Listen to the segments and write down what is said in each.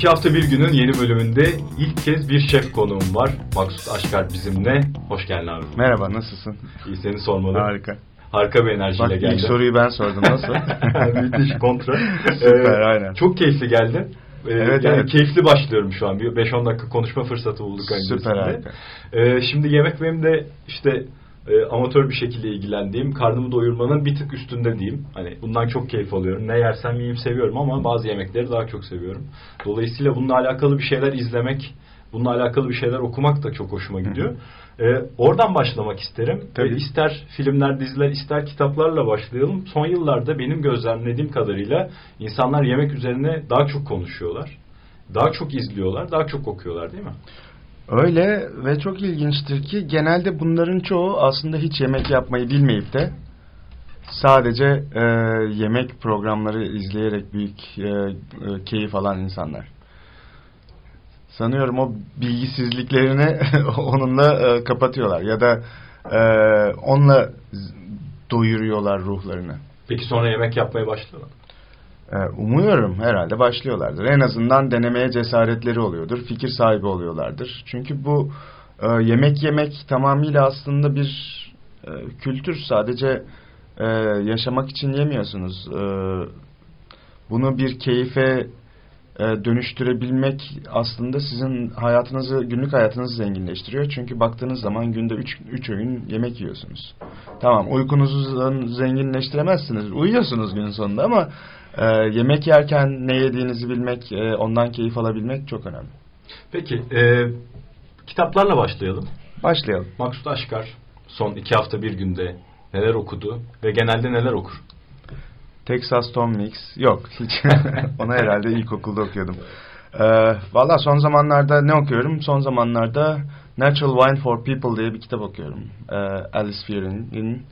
İki hafta bir günün yeni bölümünde ilk kez bir şef konuğum var. Maksut Aşkar bizimle. Hoş geldin abi. Merhaba, nasılsın? İyi seni sormalı. Harika. Harika bir enerjiyle Bak, geldin. ilk soruyu ben sordum. Nasıl? Müthiş kontra. Süper, aynen. Çok keyifli geldin. Ee, Evet, yani evet. keyifli başlıyorum şu an. Bir 5-10 dakika konuşma fırsatı bulduk. Süper harika. Ee, şimdi yemek benim de işte e, amatör bir şekilde ilgilendiğim, karnımı doyurmanın bir tık üstünde diyeyim. Hani bundan çok keyif alıyorum. Ne yersem yiyeyim seviyorum ama bazı yemekleri daha çok seviyorum. Dolayısıyla bununla alakalı bir şeyler izlemek, bununla alakalı bir şeyler okumak da çok hoşuma gidiyor. Ee, oradan başlamak isterim. Tabii. Ee, ister filmler, diziler, ister kitaplarla başlayalım. Son yıllarda benim gözlemlediğim kadarıyla insanlar yemek üzerine daha çok konuşuyorlar. Daha çok izliyorlar, daha çok okuyorlar değil mi? Öyle ve çok ilginçtir ki genelde bunların çoğu aslında hiç yemek yapmayı bilmeyip de sadece e, yemek programları izleyerek büyük e, e, keyif alan insanlar. Sanıyorum o bilgisizliklerini onunla e, kapatıyorlar ya da e, onunla doyuruyorlar ruhlarını. Peki sonra yemek yapmaya başlıyorlar. Ee, Umuyorum herhalde başlıyorlardır. En azından denemeye cesaretleri oluyordur. Fikir sahibi oluyorlardır. Çünkü bu e, yemek yemek tamamıyla aslında bir e, kültür. Sadece e, yaşamak için yemiyorsunuz. E, bunu bir keyfe e, dönüştürebilmek aslında sizin hayatınızı, günlük hayatınızı zenginleştiriyor. Çünkü baktığınız zaman günde 3 öğün yemek yiyorsunuz. Tamam uykunuzu zenginleştiremezsiniz. Uyuyorsunuz günün sonunda ama e, yemek yerken ne yediğinizi bilmek, e, ondan keyif alabilmek çok önemli. Peki, e, kitaplarla başlayalım. Başlayalım. Maksut Aşkar son iki hafta bir günde neler okudu ve genelde neler okur? Texas Tom Mix. Yok hiç. Onu herhalde ilkokulda okuyordum. Ee, Valla son zamanlarda ne okuyorum? Son zamanlarda Natural Wine for People diye bir kitap okuyorum. Ee, Alice Fearing'in.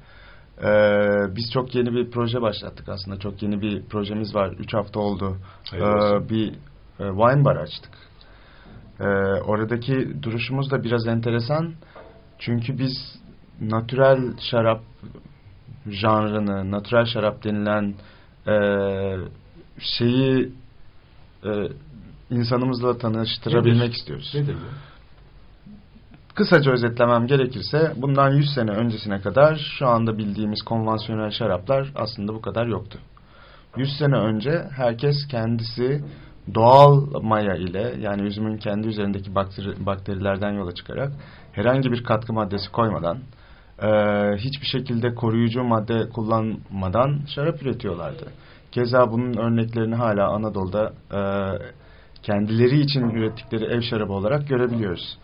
Ee, biz çok yeni bir proje başlattık aslında. Çok yeni bir projemiz var. Üç hafta oldu. Ee, bir e, wine bar açtık. Ee, oradaki duruşumuz da biraz enteresan. Çünkü biz natürel şarap janrını, natürel şarap denilen e, şeyi e, insanımızla tanıştırabilmek Nedir? istiyoruz. Nedir bu? Kısaca özetlemem gerekirse bundan 100 sene öncesine kadar şu anda bildiğimiz konvansiyonel şaraplar aslında bu kadar yoktu. 100 sene önce herkes kendisi doğal maya ile yani üzümün kendi üzerindeki bakteri, bakterilerden yola çıkarak herhangi bir katkı maddesi koymadan e, hiçbir şekilde koruyucu madde kullanmadan şarap üretiyorlardı. Keza bunun örneklerini hala Anadolu'da e, kendileri için ürettikleri ev şarabı olarak görebiliyoruz.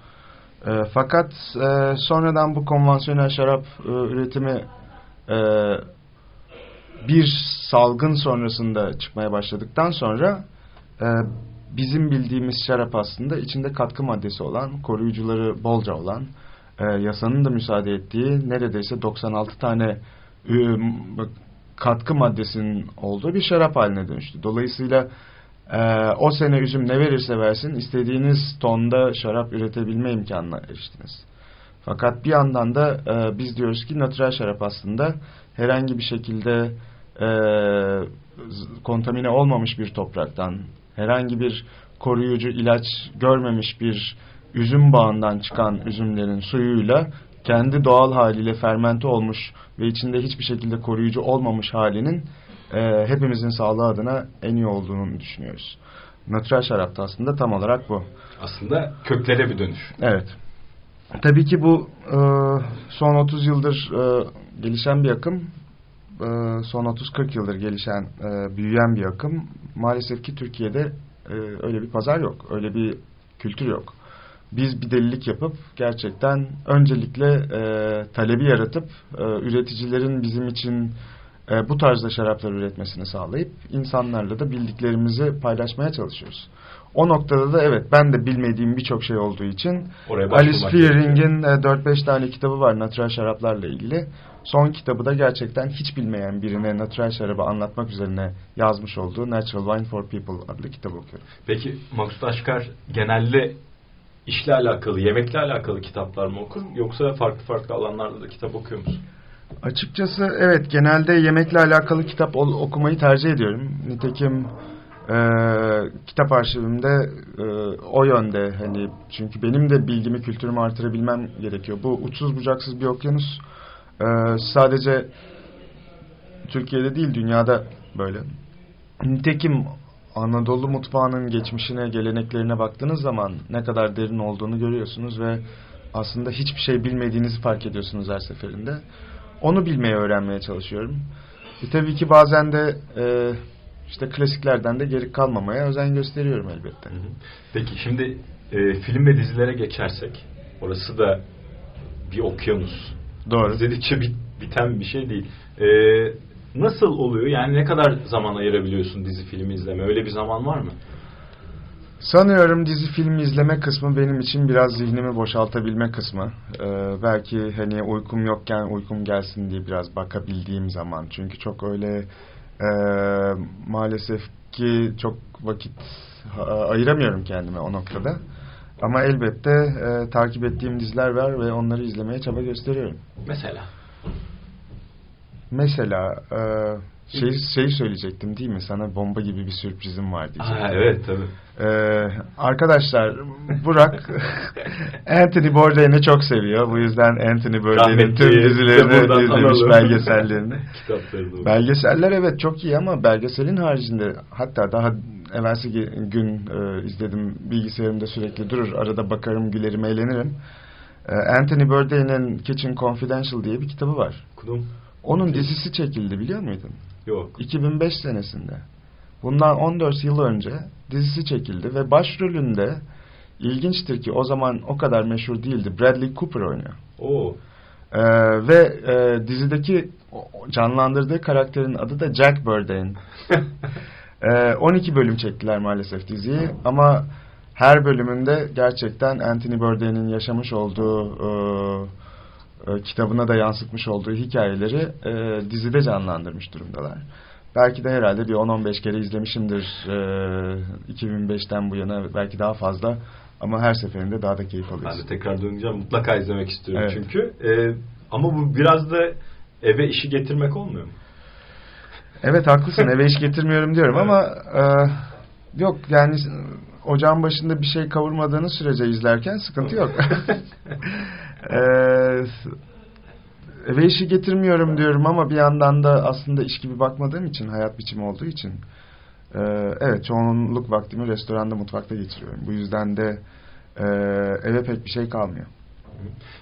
E, fakat e, sonradan bu konvansiyonel şarap e, üretimi e, bir salgın sonrasında çıkmaya başladıktan sonra e, bizim bildiğimiz şarap aslında içinde katkı maddesi olan, koruyucuları bolca olan, e, yasanın da müsaade ettiği neredeyse 96 tane e, katkı maddesinin olduğu bir şarap haline dönüştü. Dolayısıyla ee, o sene üzüm ne verirse versin istediğiniz tonda şarap üretebilme imkanına eriştiniz. Fakat bir yandan da e, biz diyoruz ki natürel şarap aslında herhangi bir şekilde e, kontamine olmamış bir topraktan, herhangi bir koruyucu ilaç görmemiş bir üzüm bağından çıkan üzümlerin suyuyla kendi doğal haliyle fermente olmuş ve içinde hiçbir şekilde koruyucu olmamış halinin e, hepimizin sağlığı adına en iyi olduğunu düşünüyoruz. Natürel şarap da aslında tam olarak bu. Aslında köklere bir dönüş. Evet. Tabii ki bu e, son 30 yıldır e, gelişen bir akım. E, son 30-40 yıldır gelişen, e, büyüyen bir akım. Maalesef ki Türkiye'de e, öyle bir pazar yok. Öyle bir kültür yok. Biz bir delilik yapıp gerçekten öncelikle e, talebi yaratıp e, üreticilerin bizim için e, bu tarzda şaraplar üretmesini sağlayıp insanlarla da bildiklerimizi paylaşmaya çalışıyoruz. O noktada da evet ben de bilmediğim birçok şey olduğu için Alice Fearing'in e, 4-5 tane kitabı var natural şaraplarla ilgili. Son kitabı da gerçekten hiç bilmeyen birine natural şarabı anlatmak üzerine yazmış olduğu Natural Wine for People adlı kitabı okuyorum. Peki Maksut Aşkar genelde işle alakalı, yemekle alakalı kitaplar mı okur yoksa farklı farklı alanlarda da kitap okuyor musun? Açıkçası evet genelde yemekle alakalı kitap okumayı tercih ediyorum. Nitekim e, kitap arşivimde e, o yönde hani çünkü benim de bilgimi kültürümü artırabilmem gerekiyor. Bu uçsuz bucaksız bir okyanus e, sadece Türkiye'de değil dünyada böyle. Nitekim Anadolu mutfağının geçmişine, geleneklerine baktığınız zaman ne kadar derin olduğunu görüyorsunuz ve aslında hiçbir şey bilmediğinizi fark ediyorsunuz her seferinde. Onu bilmeye, öğrenmeye çalışıyorum. E tabii ki bazen de e, işte klasiklerden de geri kalmamaya özen gösteriyorum elbette. Peki şimdi e, film ve dizilere geçersek orası da bir okyanus. Doğru. İzledikçe bit- biten bir şey değil. E, nasıl oluyor? Yani ne kadar zaman ayırabiliyorsun dizi filmi izleme? Öyle bir zaman var mı? Sanıyorum dizi film izleme kısmı benim için biraz zihnimi boşaltabilme kısmı. Ee, belki hani uykum yokken uykum gelsin diye biraz bakabildiğim zaman. Çünkü çok öyle e, maalesef ki çok vakit ayıramıyorum kendime o noktada. Ama elbette e, takip ettiğim diziler var ve onları izlemeye çaba gösteriyorum. Mesela. Mesela e, şey, şey söyleyecektim değil mi? Sana bomba gibi bir sürprizim var diyecektim. Aa, evet tabii. Ee, arkadaşlar Burak Anthony Bourdain'i çok seviyor. Bu yüzden Anthony Bourdain'in tüm dizilerini izlemiş belgesellerini. Belgeseller evet çok iyi ama belgeselin haricinde hatta daha evvelsi gün e, izledim bilgisayarımda sürekli durur. Arada bakarım gülerim eğlenirim. Ee, Anthony Bourdain'in Kitchen Confidential diye bir kitabı var. okudum. Onun dizisi çekildi biliyor muydun? Yok. 2005 senesinde. Bundan 14 yıl önce dizisi çekildi ve başrolünde ilginçtir ki o zaman o kadar meşhur değildi. Bradley Cooper oynuyor. Oo. Ee, ve e, dizideki canlandırdığı karakterin adı da Jack Burdain. Ee, 12 bölüm çektiler maalesef diziyi ama her bölümünde gerçekten Anthony Bourdain'in yaşamış olduğu e, e, kitabına da yansıtmış olduğu hikayeleri e, dizide canlandırmış durumdalar. Belki de herhalde bir 10-15 kere izlemişimdir e, 2005'ten bu yana belki daha fazla ama her seferinde daha da keyif Ben alıyorsun. de tekrar döneceğim. Mutlaka izlemek istiyorum Evet. çünkü. Ee, ama bu biraz da eve işi getirmek olmuyor mu? Evet haklısın eve iş getirmiyorum diyorum ama e, yok yani ocağın başında bir şey kavurmadığınız sürece izlerken sıkıntı yok. e, eve işi getirmiyorum diyorum ama bir yandan da aslında iş gibi bakmadığım için hayat biçimi olduğu için e, evet çoğunluk vaktimi restoranda mutfakta geçiriyorum. Bu yüzden de e, eve pek bir şey kalmıyor.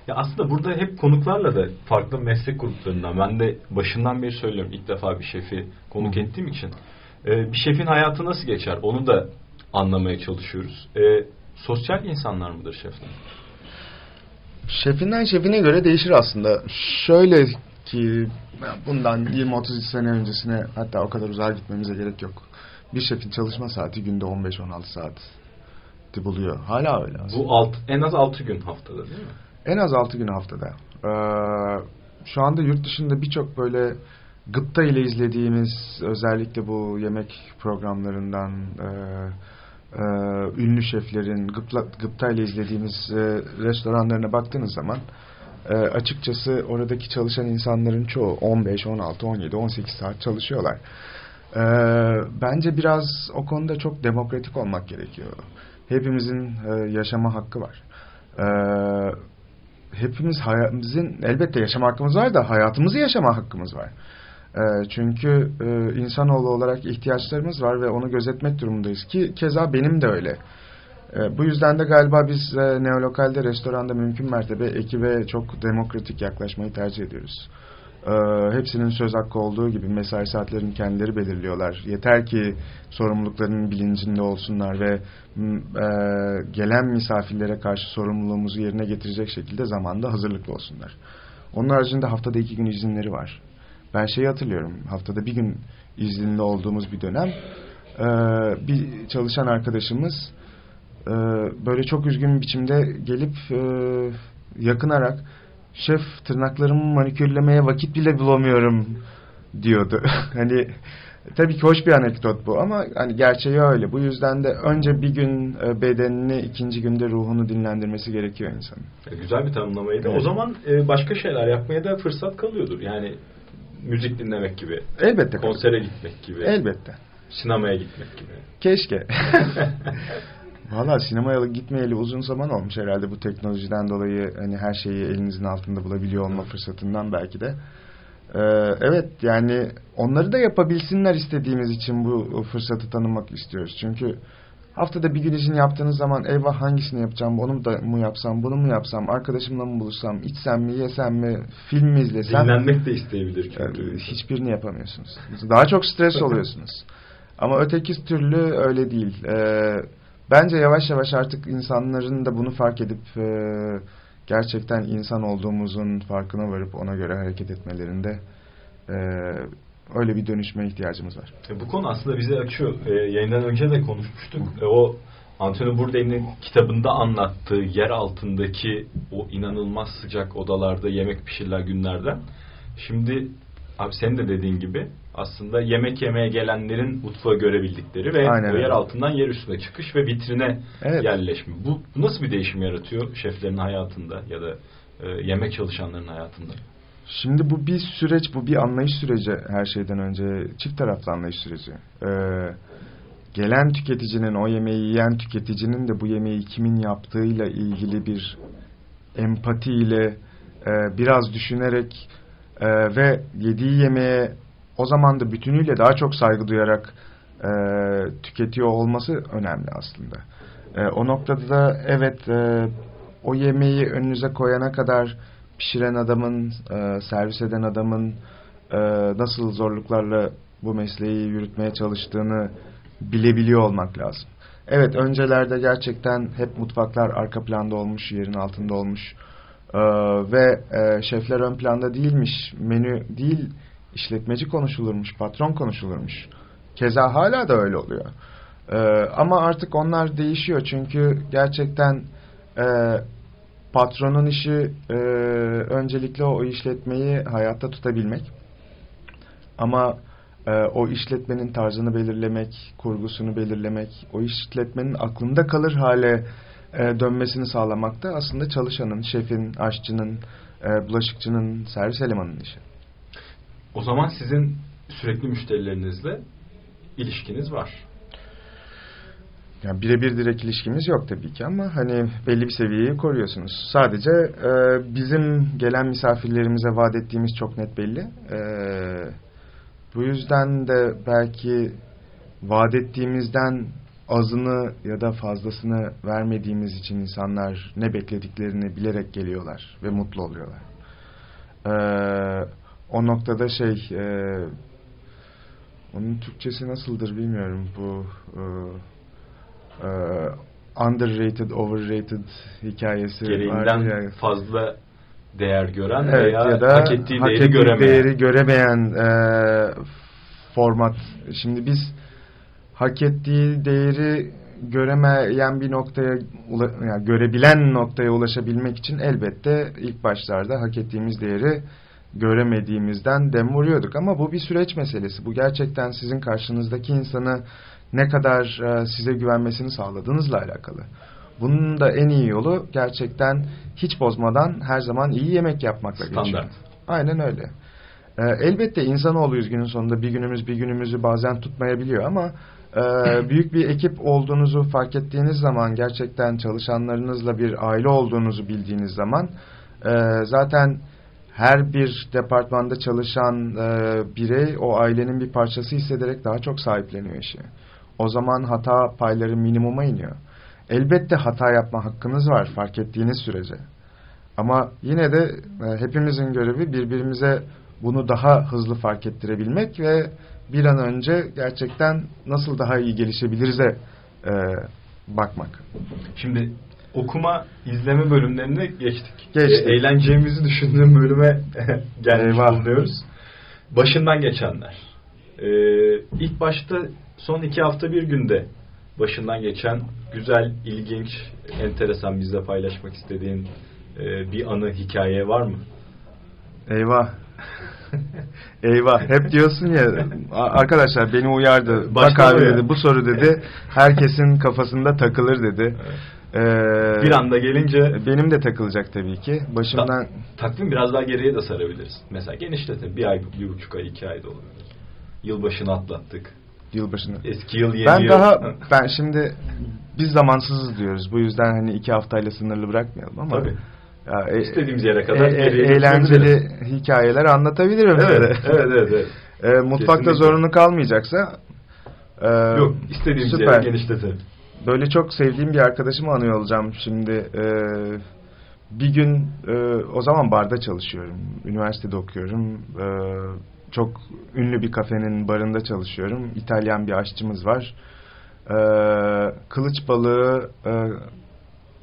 Ya aslında burada hep konuklarla da farklı meslek gruplarından ben de başından beri söylüyorum ilk defa bir şefi konuk ettiğim için Ee, bir şefin hayatı nasıl geçer onu da anlamaya çalışıyoruz. Ee, sosyal insanlar mıdır şefler? Şefinden şefine göre değişir aslında. Şöyle ki bundan 20-30 sene öncesine hatta o kadar uzağa gitmemize gerek yok. Bir şefin çalışma saati günde 15-16 saat buluyor. Hala öyle aslında. Bu alt, en az 6 gün haftada değil mi? En az 6 gün haftada. Ee, şu anda yurt dışında birçok böyle gıpta ile izlediğimiz özellikle bu yemek programlarından e, e, ünlü şeflerin gıpta, gıpta ile izlediğimiz e, restoranlarına baktığınız zaman e, açıkçası oradaki çalışan insanların çoğu 15, 16, 17, 18 saat çalışıyorlar. E, bence biraz o konuda çok demokratik olmak gerekiyor. Hepimizin e, yaşama hakkı var. E, hepimiz hayatımızın elbette yaşama hakkımız var da hayatımızı yaşama hakkımız var. E, çünkü e, insanoğlu olarak ihtiyaçlarımız var ve onu gözetmek durumundayız ki keza benim de öyle. E, bu yüzden de galiba biz e, neolokalde restoranda mümkün mertebe ekibe çok demokratik yaklaşmayı tercih ediyoruz. E, hepsinin söz hakkı olduğu gibi mesai saatlerini kendileri belirliyorlar. Yeter ki sorumluluklarının bilincinde olsunlar ve e, gelen misafirlere karşı sorumluluğumuzu yerine getirecek şekilde zamanda hazırlıklı olsunlar. Onun haricinde haftada iki gün izinleri var. Ben şeyi hatırlıyorum. Haftada bir gün izinli olduğumuz bir dönem e, bir çalışan arkadaşımız e, böyle çok üzgün biçimde gelip e, yakınarak şef tırnaklarımı manikürlemeye vakit bile bulamıyorum diyordu. hani tabii ki hoş bir anekdot bu ama hani gerçeği öyle. Bu yüzden de önce bir gün e, bedenini, ikinci günde ruhunu dinlendirmesi gerekiyor insanın. E, güzel bir tanımlamaydı. Evet. O zaman e, başka şeyler yapmaya da fırsat kalıyordur. Yani müzik dinlemek gibi, Elbette. konsere gitmek gibi, Elbette. sinemaya gitmek gibi. Keşke. Valla sinemaya gitmeyeli uzun zaman olmuş herhalde bu teknolojiden dolayı hani her şeyi elinizin altında bulabiliyor olma fırsatından belki de. Ee, evet yani onları da yapabilsinler istediğimiz için bu fırsatı tanımak istiyoruz. Çünkü haftada bir gün izin yaptığınız zaman eyvah hangisini yapacağım, onu da mı yapsam, bunu mu yapsam, arkadaşımla mı buluşsam, içsem mi, yesem mi, film mi izlesem. Dinlenmek de isteyebilir çünkü. Hiçbirini yapamıyorsunuz. Daha çok stres oluyorsunuz. Ama öteki türlü öyle değil. Ee, bence yavaş yavaş artık insanların da bunu fark edip e, gerçekten insan olduğumuzun farkına varıp ona göre hareket etmelerinde e, öyle bir dönüşme ihtiyacımız var. E, bu konu aslında bizi açıyor. E, yayından önce de konuşmuştuk. E, o Anthony Bourdain'in kitabında anlattığı yer altındaki o inanılmaz sıcak odalarda yemek pişiriler günlerden. Şimdi abi senin de dediğin gibi aslında yemek yemeye gelenlerin mutfağı görebildikleri ve Aynen o yer altından yer üstüne çıkış ve vitrine Evet. yerleşme. Bu, bu nasıl bir değişim yaratıyor şeflerin hayatında ya da e, yemek çalışanların hayatında? Şimdi bu bir süreç, bu bir anlayış süreci her şeyden önce. Çift taraflı anlayış süreci. Ee, gelen tüketicinin, o yemeği yiyen tüketicinin de bu yemeği kimin yaptığıyla ilgili bir empatiyle e, biraz düşünerek e, ve yediği yemeğe o zaman da bütünüyle daha çok saygı duyarak e, tüketiyor olması önemli aslında. E, o noktada da evet e, o yemeği önünüze koyana kadar pişiren adamın, e, servis eden adamın e, nasıl zorluklarla bu mesleği yürütmeye çalıştığını bilebiliyor olmak lazım. Evet öncelerde gerçekten hep mutfaklar arka planda olmuş, yerin altında olmuş E, ve e, şefler ön planda değilmiş, menü değil işletmeci konuşulurmuş, patron konuşulurmuş. Keza hala da öyle oluyor. E, ama artık onlar değişiyor çünkü gerçekten e, patronun işi e, öncelikle o işletmeyi hayatta tutabilmek. Ama e, o işletmenin tarzını belirlemek, kurgusunu belirlemek, o işletmenin aklında kalır hale e, dönmesini sağlamak da aslında çalışanın, şefin, aşçının, e, bulaşıkçının, servis elemanının işi. O zaman sizin sürekli müşterilerinizle ilişkiniz var. Yani birebir direkt ilişkimiz yok tabii ki ama hani belli bir seviyeyi koruyorsunuz. Sadece e, bizim gelen misafirlerimize vaat ettiğimiz çok net belli. E, bu yüzden de belki vaat ettiğimizden azını ya da fazlasını vermediğimiz için insanlar ne beklediklerini bilerek geliyorlar ve mutlu oluyorlar. E, o noktada şey e, onun Türkçesi nasıldır bilmiyorum bu e, e, underrated, overrated hikayesi var Gereğinden ya. fazla değer gören Evet, veya ya da hak ettiği hak değeri ettiği göremeyen. değeri göremeyen e, format. Şimdi biz hak ettiği değeri göremeyen bir noktaya yani görebilen noktaya ulaşabilmek için elbette ilk başlarda hak ettiğimiz değeri göremediğimizden dem vuruyorduk ama bu bir süreç meselesi. Bu gerçekten sizin karşınızdaki insanı ne kadar e, size güvenmesini sağladığınızla alakalı. Bunun da en iyi yolu gerçekten hiç bozmadan her zaman iyi yemek yapmakla geçiyor. Standart. Aynen öyle. E, elbette insanoğluyuz günün sonunda bir günümüz bir günümüzü bazen tutmayabiliyor ama e, büyük bir ekip olduğunuzu fark ettiğiniz zaman gerçekten çalışanlarınızla bir aile olduğunuzu bildiğiniz zaman e, zaten her bir departmanda çalışan e, birey o ailenin bir parçası hissederek daha çok sahipleniyor işi. O zaman hata payları minimuma iniyor. Elbette hata yapma hakkınız var fark ettiğiniz sürece. Ama yine de e, hepimizin görevi birbirimize bunu daha hızlı fark ettirebilmek ve bir an önce gerçekten nasıl daha iyi gelişebilirize e, bakmak. Şimdi okuma, izleme bölümlerine geçtik. Geçtik. E, eğleneceğimizi düşündüğüm bölüme gelmiş Eyvah. bulunuyoruz. başından geçenler. Ee, ilk başta son iki hafta bir günde başından geçen güzel, ilginç, enteresan bizle paylaşmak istediğin e, bir anı, hikaye var mı? Eyvah. Eyvah. Hep diyorsun ya arkadaşlar beni uyardı. Başka Bak abi ya. dedi bu soru dedi. Herkesin kafasında takılır dedi. Evet. Ee, bir anda gelince benim de takılacak tabii ki. Başımdan Ta takvim biraz daha geriye de sarabiliriz. Mesela genişletin. Bir ay, bir buçuk ay, iki ay da olabilir. Yılbaşını atlattık. Yılbaşını. Eski yıl, yeni ben yıl. daha ben şimdi biz zamansızız diyoruz. Bu yüzden hani iki haftayla sınırlı bırakmayalım ama. Tabii. Ya, e, İstediğimiz yere kadar e, e, eğlenceli hikayeler anlatabilirim. Evet, evet, evet, evet. E, mutfakta Kesinlikle. zorunlu kalmayacaksa e, Yok, istediğimiz süper. yere genişletelim. Böyle çok sevdiğim bir arkadaşımı anıyor olacağım şimdi. E, bir gün e, o zaman barda çalışıyorum. Üniversitede okuyorum. E, çok ünlü bir kafenin barında çalışıyorum. İtalyan bir aşçımız var. E, kılıç balığı, e,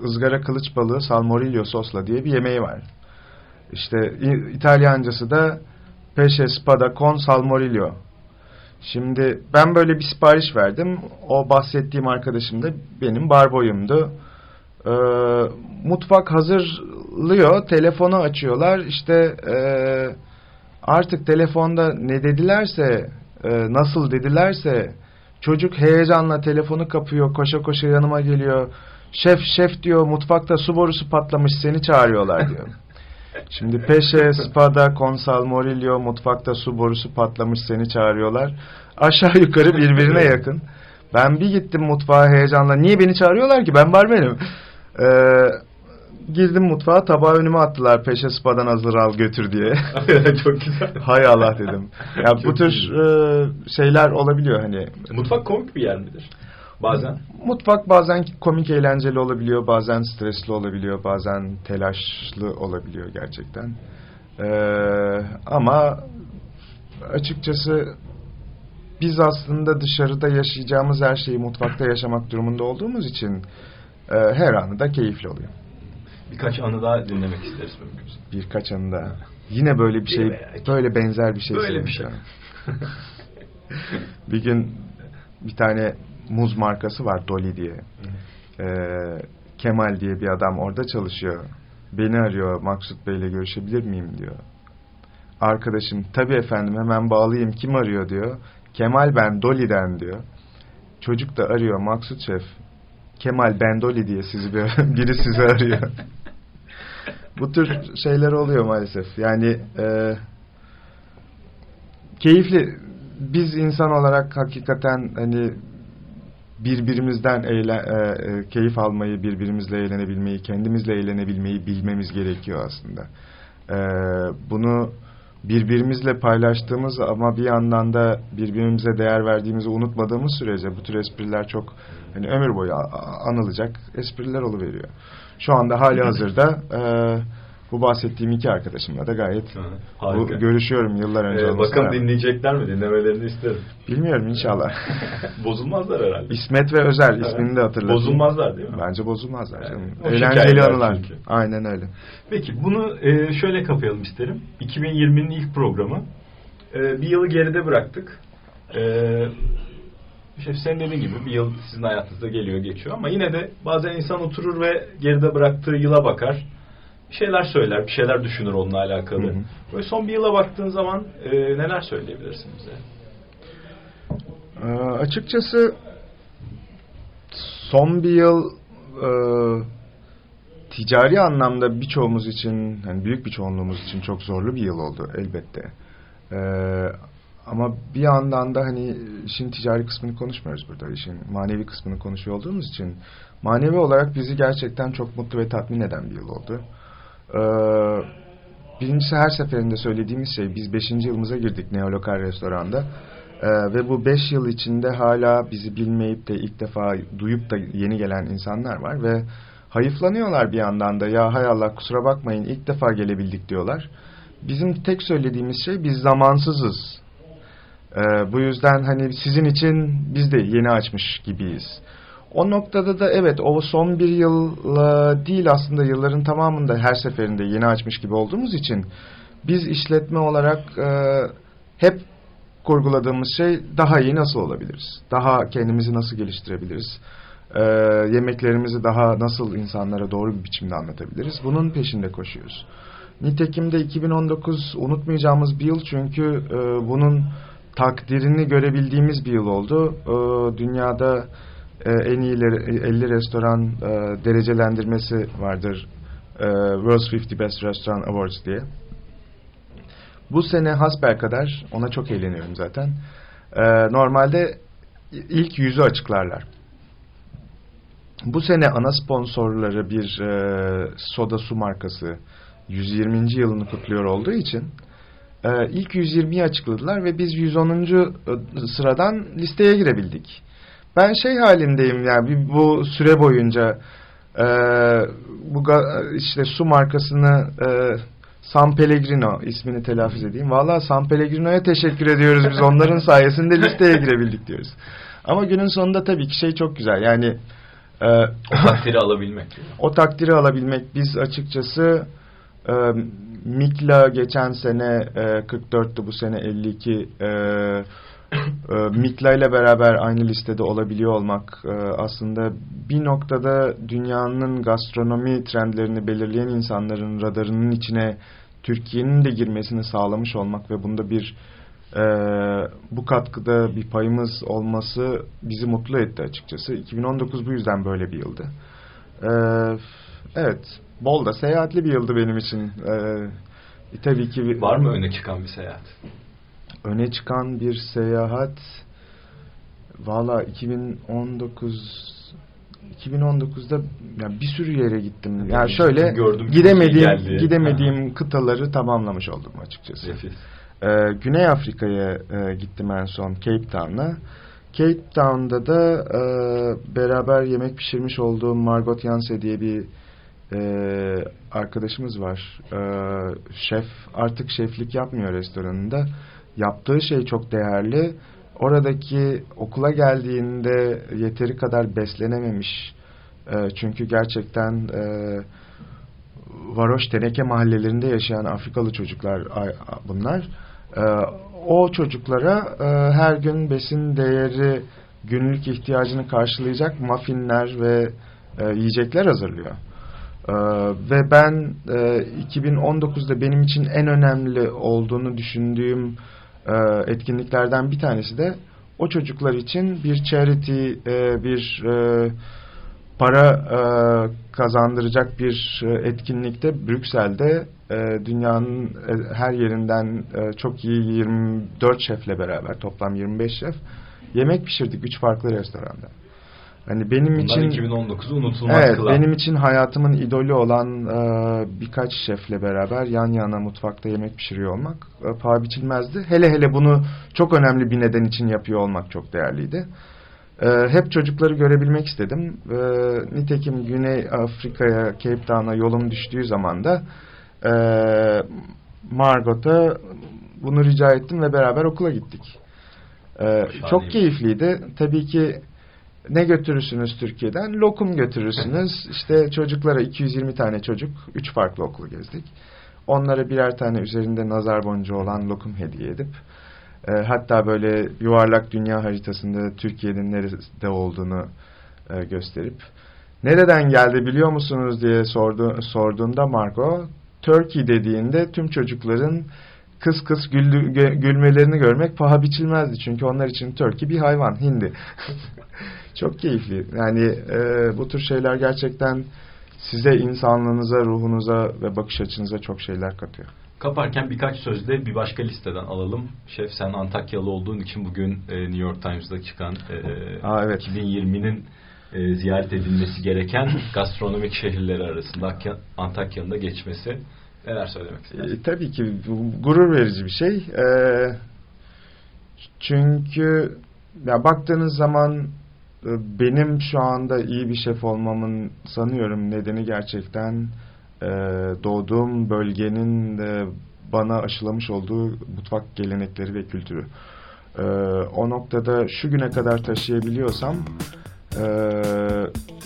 ızgara kılıç balığı salmorillo sosla diye bir yemeği var. İşte İtalyancası da pesce spada con salmorillo. Şimdi ben böyle bir sipariş verdim. O bahsettiğim arkadaşım da benim barboyumdu. Ee, mutfak hazırlıyor. Telefonu açıyorlar. İşte e, artık telefonda ne dedilerse, e, nasıl dedilerse çocuk heyecanla telefonu kapıyor. Koşa koşa yanıma geliyor. Şef şef diyor mutfakta su borusu patlamış seni çağırıyorlar diyor. Şimdi Peşe, Spada, Konsal, Morillo mutfakta su borusu patlamış seni çağırıyorlar. Aşağı yukarı birbirine yakın. Ben bir gittim mutfağa heyecanla. Niye beni çağırıyorlar ki? Ben barmenim. Ee, girdim mutfağa tabağı önüme attılar. Peşe Spa'dan hazır al götür diye. Çok güzel. Hay Allah dedim. Ya bu tür e, şeyler olabiliyor hani. Mutfak komik bir yer midir? Bazen. Mutfak bazen komik eğlenceli olabiliyor, bazen stresli olabiliyor, bazen telaşlı olabiliyor gerçekten. Ee, ama açıkçası biz aslında dışarıda yaşayacağımız her şeyi mutfakta yaşamak durumunda olduğumuz için e, her anı da keyifli oluyor. Birkaç anı daha dinlemek isteriz mümkünse. Birkaç anı daha. Yine böyle bir şey, böyle benzer bir şey. Böyle bir şey. bir gün bir tane muz markası var Dolly diye. Ee, Kemal diye bir adam orada çalışıyor. Beni arıyor Maksut Bey'le görüşebilir miyim diyor. Arkadaşım tabii efendim hemen bağlayayım kim arıyor diyor. Kemal ben Dolly'den diyor. Çocuk da arıyor Maksut Şef. Kemal ben Dolly diye sizi bir, biri sizi arıyor. Bu tür şeyler oluyor maalesef. Yani e, keyifli. Biz insan olarak hakikaten hani birbirimizden eğlen, e, e, keyif almayı, birbirimizle eğlenebilmeyi, kendimizle eğlenebilmeyi bilmemiz gerekiyor aslında. E, bunu birbirimizle paylaştığımız ama bir yandan da birbirimize değer verdiğimizi unutmadığımız sürece bu tür espriler çok hani ömür boyu anılacak espriler oluveriyor. Şu anda hali hazırda e, bu bahsettiğim iki arkadaşımla da gayet bu, görüşüyorum yıllar önce. Ee, bakalım dinleyecekler mi? Dinlemelerini isterim. Bilmiyorum inşallah. bozulmazlar herhalde. İsmet ve Özel ismini de hatırladım. Bozulmazlar değil mi? Bence bozulmazlar. Yani, Eğlenceli anılar. Çünkü. Aynen öyle. Peki bunu e, şöyle kapayalım isterim. 2020'nin ilk programı. E, bir yılı geride bıraktık. E, işte senin dediğin gibi bir yıl sizin hayatınızda geliyor geçiyor ama yine de bazen insan oturur ve geride bıraktığı yıla bakar bir şeyler söyler, bir şeyler düşünür onunla alakalı. Hı hı. Böyle son bir yıla baktığın zaman e, neler söyleyebilirsin bize? Ee, açıkçası son bir yıl e, ticari anlamda birçoğumuz için, yani büyük bir çoğunluğumuz için çok zorlu bir yıl oldu elbette. Ee, ama bir yandan da hani işin ticari kısmını konuşmuyoruz burada. işin manevi kısmını konuşuyor olduğumuz için manevi olarak bizi gerçekten çok mutlu ve tatmin eden bir yıl oldu. Ee, birincisi her seferinde söylediğimiz şey biz 5. yılımıza girdik Neolokal Restoran'da. Ee, ve bu 5 yıl içinde hala bizi bilmeyip de ilk defa duyup da yeni gelen insanlar var ve hayıflanıyorlar bir yandan da ya hay Allah kusura bakmayın ilk defa gelebildik diyorlar. Bizim tek söylediğimiz şey biz zamansızız. Ee, bu yüzden hani sizin için biz de yeni açmış gibiyiz. O noktada da evet o son bir yıl değil aslında yılların tamamında her seferinde yeni açmış gibi olduğumuz için biz işletme olarak e, hep kurguladığımız şey daha iyi nasıl olabiliriz? Daha kendimizi nasıl geliştirebiliriz? Ee, yemeklerimizi daha nasıl insanlara doğru bir biçimde anlatabiliriz? Bunun peşinde koşuyoruz. Nitekim de 2019 unutmayacağımız bir yıl çünkü e, bunun takdirini görebildiğimiz bir yıl oldu. E, dünyada e, en iyi 50 restoran e, derecelendirmesi vardır. E, World's 50 Best Restaurant Awards diye. Bu sene hasbel kadar ona çok eğleniyorum zaten. E, normalde ilk yüzü açıklarlar. Bu sene ana sponsorları bir e, soda su markası 120. yılını kutluyor olduğu için e, ilk 120'yi açıkladılar ve biz 110. E, sıradan listeye girebildik. Ben şey halindeyim yani bu süre boyunca e, bu işte su markasını e, San Pellegrino ismini telaffuz edeyim. Valla San Pellegrino'ya teşekkür ediyoruz biz onların sayesinde listeye girebildik diyoruz. Ama günün sonunda tabii ki şey çok güzel yani e, o takdiri alabilmek. O takdiri alabilmek biz açıkçası e, Mikla geçen sene e, 44'tü bu sene 52 e, e, Mikla ile beraber aynı listede olabiliyor olmak e, aslında bir noktada dünyanın gastronomi trendlerini belirleyen insanların radarının içine Türkiye'nin de girmesini sağlamış olmak ve bunda bir e, bu katkıda bir payımız olması bizi mutlu etti açıkçası. 2019 bu yüzden böyle bir yıldı. E, evet, bol da seyahatli bir yıldı benim için. E, tabii ki var mı öne çıkan bir seyahat? Öne çıkan bir seyahat valla 2019 2019'da yani bir sürü yere gittim. Yani, yani şöyle gördüm, gidemediğim gidemediğim kıtaları tamamlamış oldum açıkçası. Nefis. Ee, Güney Afrika'ya e, gittim en son Cape Town'a. Cape Town'da da e, beraber yemek pişirmiş olduğum Margot Yanse diye bir e, arkadaşımız var. E, şef artık şeflik yapmıyor restoranında. Yaptığı şey çok değerli. Oradaki okula geldiğinde yeteri kadar beslenememiş. E, çünkü gerçekten e, varoş teneke mahallelerinde yaşayan Afrikalı çocuklar bunlar. E, o çocuklara e, her gün besin değeri günlük ihtiyacını karşılayacak muffinler ve e, yiyecekler hazırlıyor. Ee, ve ben e, 2019'da benim için en önemli olduğunu düşündüğüm e, etkinliklerden bir tanesi de o çocuklar için bir charity, e, bir e, para e, kazandıracak bir e, etkinlikte Brüksel'de e, dünyanın e, her yerinden e, çok iyi 24 şefle beraber toplam 25 şef yemek pişirdik üç farklı restoranda. Hani benim Bunlar için 2019'u unutulmaz evet, kılan. benim için hayatımın idolü olan e, birkaç şefle beraber yan yana mutfakta yemek pişiriyor olmak e, paha biçilmezdi. Hele hele bunu çok önemli bir neden için yapıyor olmak çok değerliydi. E, hep çocukları görebilmek istedim. E, nitekim Güney Afrika'ya, Cape Town'a yolum düştüğü zaman da e, Margot'a bunu rica ettim ve beraber okula gittik. E, çok keyifliydi. Tabii ki ne götürürsünüz Türkiye'den? Lokum götürürsünüz. İşte çocuklara 220 tane çocuk, 3 farklı okulu gezdik. Onlara birer tane üzerinde nazar boncuğu olan lokum hediye edip e, hatta böyle yuvarlak dünya haritasında Türkiye'nin nerede olduğunu e, gösterip nereden geldi biliyor musunuz diye sordu, sorduğunda Marco Turkey dediğinde tüm çocukların kıs kıs güldü, gülmelerini görmek paha biçilmezdi. Çünkü onlar için Turkey bir hayvan, hindi. Çok keyifli. Yani e, bu tür şeyler gerçekten size insanlığınıza, ruhunuza ve bakış açınıza çok şeyler katıyor. Kaparken birkaç sözde bir başka listeden alalım. Şef sen Antakyalı olduğun için bugün e, New York Times'da çıkan e, Aa, evet. 2020'nin e, ziyaret edilmesi gereken gastronomik şehirleri arasında Antakya'nın da geçmesi. Neler söylemek istersin? E, tabii ki gurur verici bir şey. E, çünkü ya baktığınız zaman benim şu anda iyi bir şef olmamın sanıyorum nedeni gerçekten e, doğduğum bölgenin e, bana aşılamış olduğu mutfak gelenekleri ve kültürü. E, o noktada şu güne kadar taşıyabiliyorsam Ee,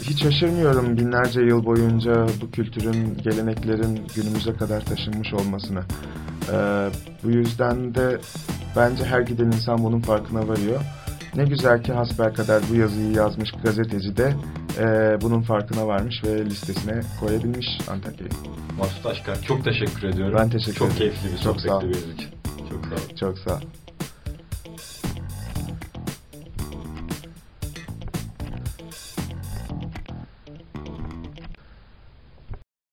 hiç şaşırmıyorum binlerce yıl boyunca bu kültürün, geleneklerin günümüze kadar taşınmış olmasına. Ee, bu yüzden de bence her giden insan bunun farkına varıyor. Ne güzel ki hasbelkader bu yazıyı yazmış gazeteci de e, bunun farkına varmış ve listesine koyabilmiş Antakya'yı. Mahsut Aşkar çok teşekkür ediyorum. Ben teşekkür çok ederim. keyifli bir Çok sohbetti benim için. Çok sağ ol. Çok sağ ol.